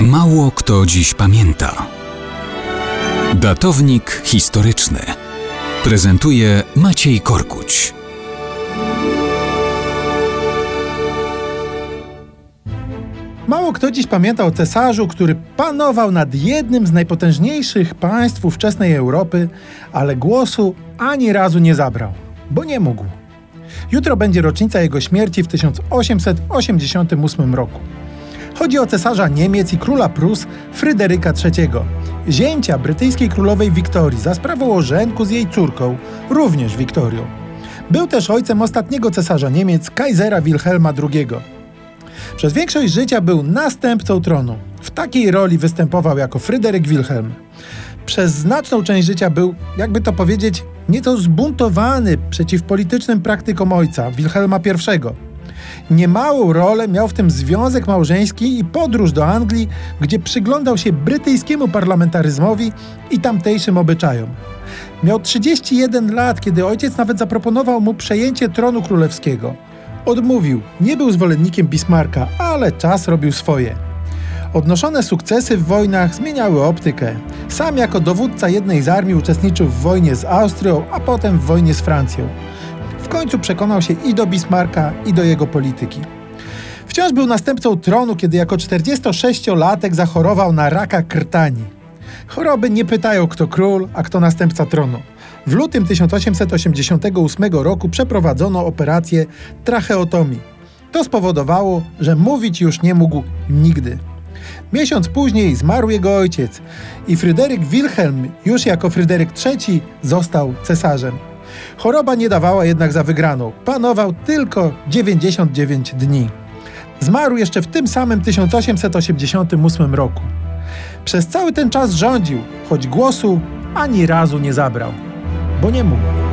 Mało kto dziś pamięta. Datownik historyczny prezentuje Maciej Korkuć. Mało kto dziś pamięta o cesarzu, który panował nad jednym z najpotężniejszych państw ówczesnej Europy, ale głosu ani razu nie zabrał, bo nie mógł. Jutro będzie rocznica jego śmierci w 1888 roku. Chodzi o cesarza Niemiec i króla Prus Fryderyka III, zięcia brytyjskiej królowej Wiktorii za sprawą ożenku z jej córką, również Wiktorią. Był też ojcem ostatniego cesarza Niemiec, Kaisera Wilhelma II. Przez większość życia był następcą tronu. W takiej roli występował jako Fryderyk Wilhelm. Przez znaczną część życia był, jakby to powiedzieć, nieco zbuntowany przeciw politycznym praktykom ojca, Wilhelma I. Niemałą rolę miał w tym związek małżeński i podróż do Anglii, gdzie przyglądał się brytyjskiemu parlamentaryzmowi i tamtejszym obyczajom. Miał 31 lat, kiedy ojciec nawet zaproponował mu przejęcie tronu królewskiego. Odmówił, nie był zwolennikiem Bismarcka, ale czas robił swoje. Odnoszone sukcesy w wojnach zmieniały optykę. Sam jako dowódca jednej z armii uczestniczył w wojnie z Austrią, a potem w wojnie z Francją. Końcu przekonał się i do Bismarcka, i do jego polityki. Wciąż był następcą tronu, kiedy jako 46-latek zachorował na raka krtani. Choroby nie pytają, kto król, a kto następca tronu. W lutym 1888 roku przeprowadzono operację tracheotomii. To spowodowało, że mówić już nie mógł nigdy. Miesiąc później zmarł jego ojciec i Fryderyk Wilhelm, już jako Fryderyk III, został cesarzem. Choroba nie dawała jednak za wygraną. Panował tylko 99 dni. Zmarł jeszcze w tym samym 1888 roku. Przez cały ten czas rządził, choć głosu ani razu nie zabrał, bo nie mógł.